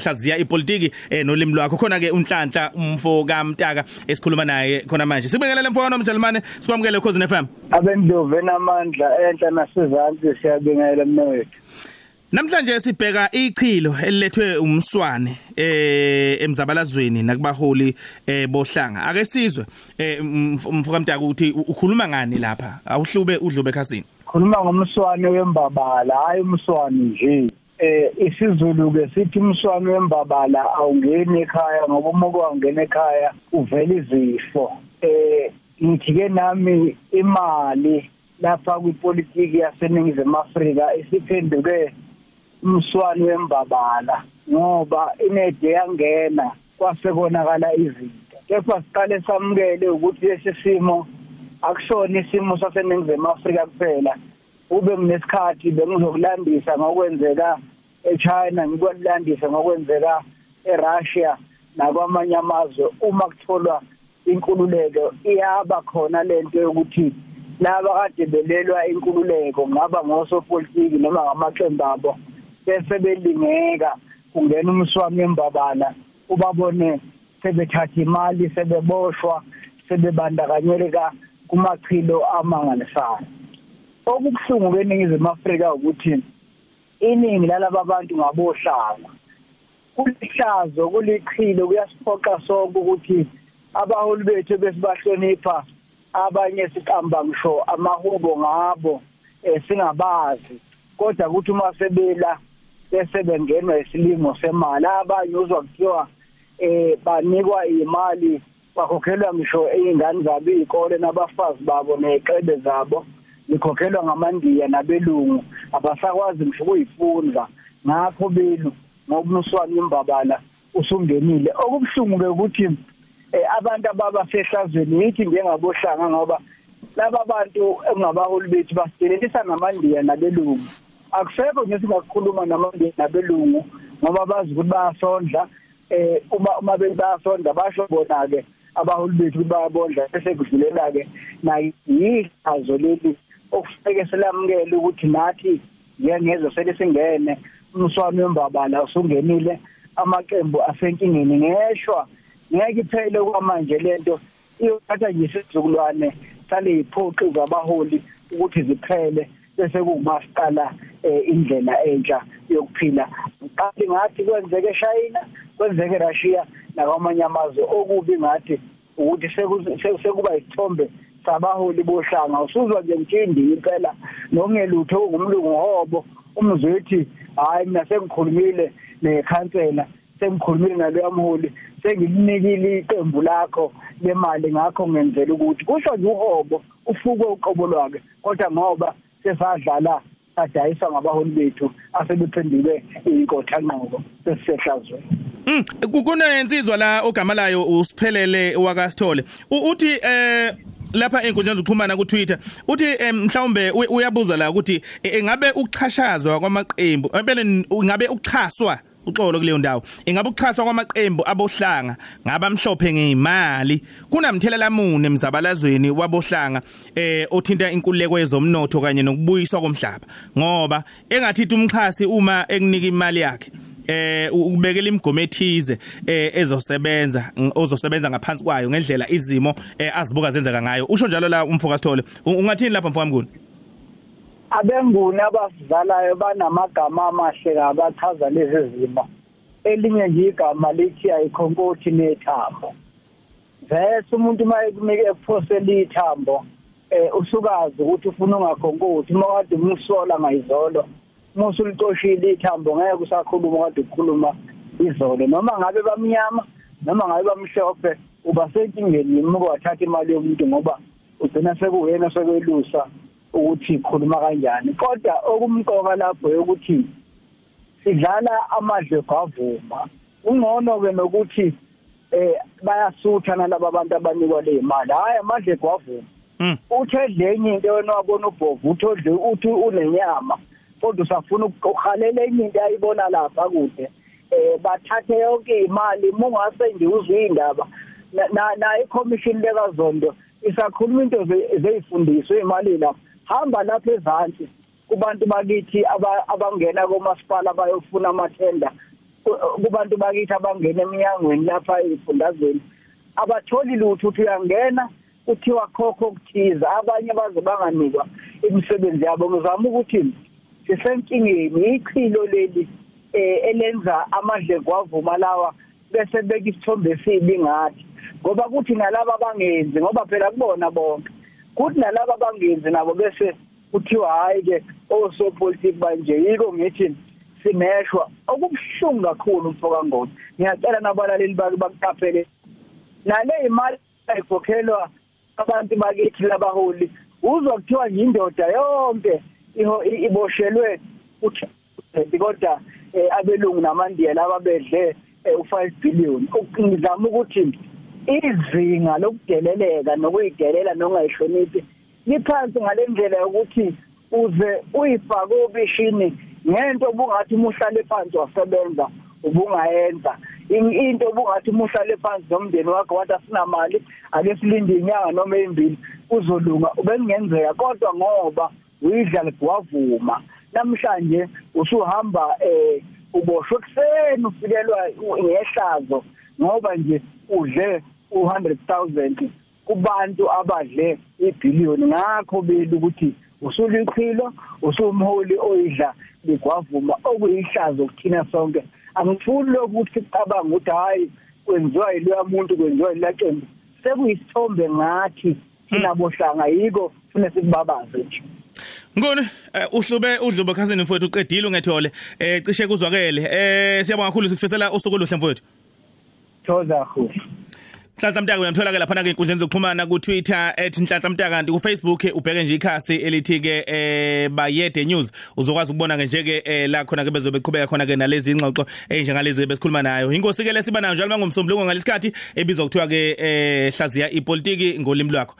hlaziya ipolitiki eh nolimi lwakho. Khona ke unhlanhla umfo kaMtaka esikhuluma naye khona manje. Sibingelele mfowethu nomjalimane sikwamukele Khosi FM abendlovu enamandla enhla nasezantsi siyabingelela mnewethu. Namhlanje sibheka ichilo elilethwe umswane eh emzabalazweni nakubaholi eh bohlanga. Ake sizwe eh mfuka mtaka ukuthi ukhuluma ngani lapha? Awuhlube udlube ekhasini. Khuluma ngomswane wembabala. Hayi umswane nje. Eh isiZulu ke sithi umswane wembabala awungeni ekhaya ngoba uma kwangena ekhaya uvela izifo. Eh ngithi ke nami imali lapha kwipolitiki yaseningizimu Afrika isiphenduke umswane wembabala ngoba inede yangena kwasekonakala izinto. Kepha siqale samukele ukuthi lesi simo akusona isimo saseningizimu Afrika kuphela. Ube kunesikhathi bengizokulandisa ngokwenzeka eChina ngikwalandisa ngokwenzeka eRussia nakwamanye amazwe. Uma kutholwa inkululeko iyaba khona lento yokuthi laba kade belelwa inkululeko ngaba ngosopolitiki noma ngamaqembu abo bese belingeka kungena umswami embabala ubabone sebethatha imali sebeboshwa sebebandakanyeleka kumachilo amangalisayo. Okubuhlungu kweningizimu Afrika ukuthi iningi lalaba bantu ngabohlanga. Kulihlazo kulichilo kuyasiphoqa sonke ukuthi abaholi bethu besibahlonipha abanye siqamba ngisho amahubo ngabo singabazi. Kodwa ukuthi uma sebela bese bengenwa isilimo semali abanye uzwa kuthiwa eh banikwa imali bakhokhelwa ngisho izingane zabo izikole nabafazi babo neqebe zabo. Likhokhelwa ngamandiya nabelungu abasakwazi ngisho ukuyifunda. Ngakho belu ngoba umswani imbabala usungenile. Okubuhlungu ke ukuthi abantu ababa sehlazweni yithi njengabohlanga ngoba laba bantu engabaholi bethu basidelelisa namandiya nabelungu. Akusekho nje singakhuluma namandiya nabelungu ngoba bazi ukuthi bayasondla eh uma uma bayasondla basho bona ke abaholi bethu bayabondla bese kudlulela ke nayi yihazo leli okufanele silamukele ukuthi nathi ngiyengezwe sele singene umswami wembabala usungenile amaqembu asenkingeni ngeshwa. Ngeke iphele kwamanje lento iyothatha nje isizukulwane sale iphoqi zabaholi ukuthi ziphele bese kumasicala indlela entsha yokuphila. Qali ngathi kwenzeke eShayina kwenzeke eRussia nakwamanye amazwe okubi ngathi ukuthi sekuba isithombe sabaholi bohlanga usuzwa nje mtshindi impela nokungelutho ngumlungu hobo umzwethi hayi mina sengikhulumile nekhansela sengikhulumile naloya mholi sengilinikile iqembu lakho lemali ngakho ngenzela ukuthi kusho nje uhobo ufuke uqobo lwakhe. Kodwa ngoba sesadlala adayiswa ngabaholi bethu asebephenduke inkotha nqobo sesisehlazweni Mm kunensizwa la ogama layo usiphelele wakasithole. Uthi eh lapha enkundleni zokuxhumana ku Twitter uthi mhlawumbe uyabuza la ukuthi engabe ukuchashazwa kwamaqembu empela ngabe ukuchaswa uxolo kuleyo ndawo ingabe ukuchaswa kwamaqembu abohlanga ngabamhlophe ngeimali kunamthelela mune emzabalazweni wabohlanga eh othinta inkululeko yezomnotho kanye nokubuyiswa komhlaba? Ngoba engathithi umxhasi uma ekunika imali yakhe eh ukubekela imigomo ethize eh ezosebenza ozosebenza ngaphansi kwayo ngendlela izimo azibuka zenzeka ngayo. Usho njalo la umfoka sithole ungathini lapha mfoka mnguni abenguni abasidlalayo banamagama amahle kabachaza lezi zimo. Elinye nje igama lithi ayikhonkoti nethambo. Vese umuntu mayekunika ekuphosela ithambo eh usukazi ukuthi ufuna ungakhonkoti uma kade umsola ngayizolo musu licoshile ithambo ngeke usakhuluma kade ukukhuluma izolo. Noma ngabe bamnyama noma ngabe bamhlophe uba senkingeni uma kwathatha imali yomuntu ngoba ugcina sekuyena sekwelusa ukuthi ikhuluma kanjani. Kodwa okumqoka lapho ukuthi sidlala amadle kwavuma ungcono ke nokuthi eh bayasutha nalabo abantu abanikwa le mali. Hayi amadle kwavuma uthedle enye into wena wabona ubhovu uthodle uthi unenyama. Kodwa usafuna ukuhalela enye into ayibona lapha kude. Eh bathathe yonke imali mungase nje uzwe indaba na na iCommission lekazondo isakhuluma into zeyifundiswa imali lapha. Hamba lapha ezantsi kubantu bakithi abangena komasipala bayofuna amathenda ku- kubantu bakithi abangena eminyangweni lapha ezifundazweni abatholi lutho uthi uyangena kuthiwa khokho okuthiza abanye baze banganikwa imisebenzi yabo. Ngizama ukuthi sisenkingeni ichilo leli eh, elenza amadleko avuma lawa bese beka isithombe esibi ngathi ngoba kuthi nalabo abangenzi ngoba phela kubona bonke kuthi nalabo abangenzi nabo bese kuthiwa hayi ke osopolitiki banje yiko ngithi simeshwa. Okubuhlungu kakhulu mfoka ngoni ngiyacela nabalaleli bake bakuqaphele nale imali ayikhokhelwa abantu bakithi labaholi uzwa kuthiwa nje indoda yonke iboshelwe uthi kodwa eh, abelungu namandiya laba bedle eh, u5 billion. Ngizama ukuthi izinga lokudeleleka nokuyidelela nongayihloniphi liphansi ngalendlela yokuthi uze uyifake obishini ngento obungathi umuhlale phansi wasebenza ubungayenza. In- into obungathi umuhlale phansi nomndeni wakho wathi asinamali ake silinde inyanga noma ezimbili uzolunga ubengenzeka kodwa ngoba uyidla wavuma namhlanje usuhamba eh uboshwe kuseni ufikelwa ngehlazo ngoba nje udle u100000 kubantu abadle ibillion ngakho beli ukuthi usulichilo usumholi oyidla ligwavuma okuyihlazo kuthina sonke. Angifuni lokuthi cabanga ukuthi hayi kwenziwa yiloya muntu kwenziwa yilaqembu sekuyisithombe ngathi thina bohlanga yiko fune sikubabaze nje. Ngone eh, uhlube udlubo cousin mfowethu uqedile ungethole. Eh cishe kuzwakele. Eh siyabonga kakhulu sikufisela usuku oluhle mfowethu. Thoza khulu Nhlanhla Mtaka uyamthola ke lapha ke inkundleni zokuxhumana ku Twitter @nhlanhla Mtaka kanti ku Facebook ubheke nje ikhasi elithi ke eh bayede news. Uzokwazi ukubona ke nje ke eh, la khona ke bezobe beqhubeka khona ke nalezi ingxoxo enjengalezi besikhuluma nayo. Inkosi ke lesiba nayo njalo mangomsombuluko ngalesikhathi ebizwa kuthiwa ke eh hlaziya ipolitiki ngolimi lwakho.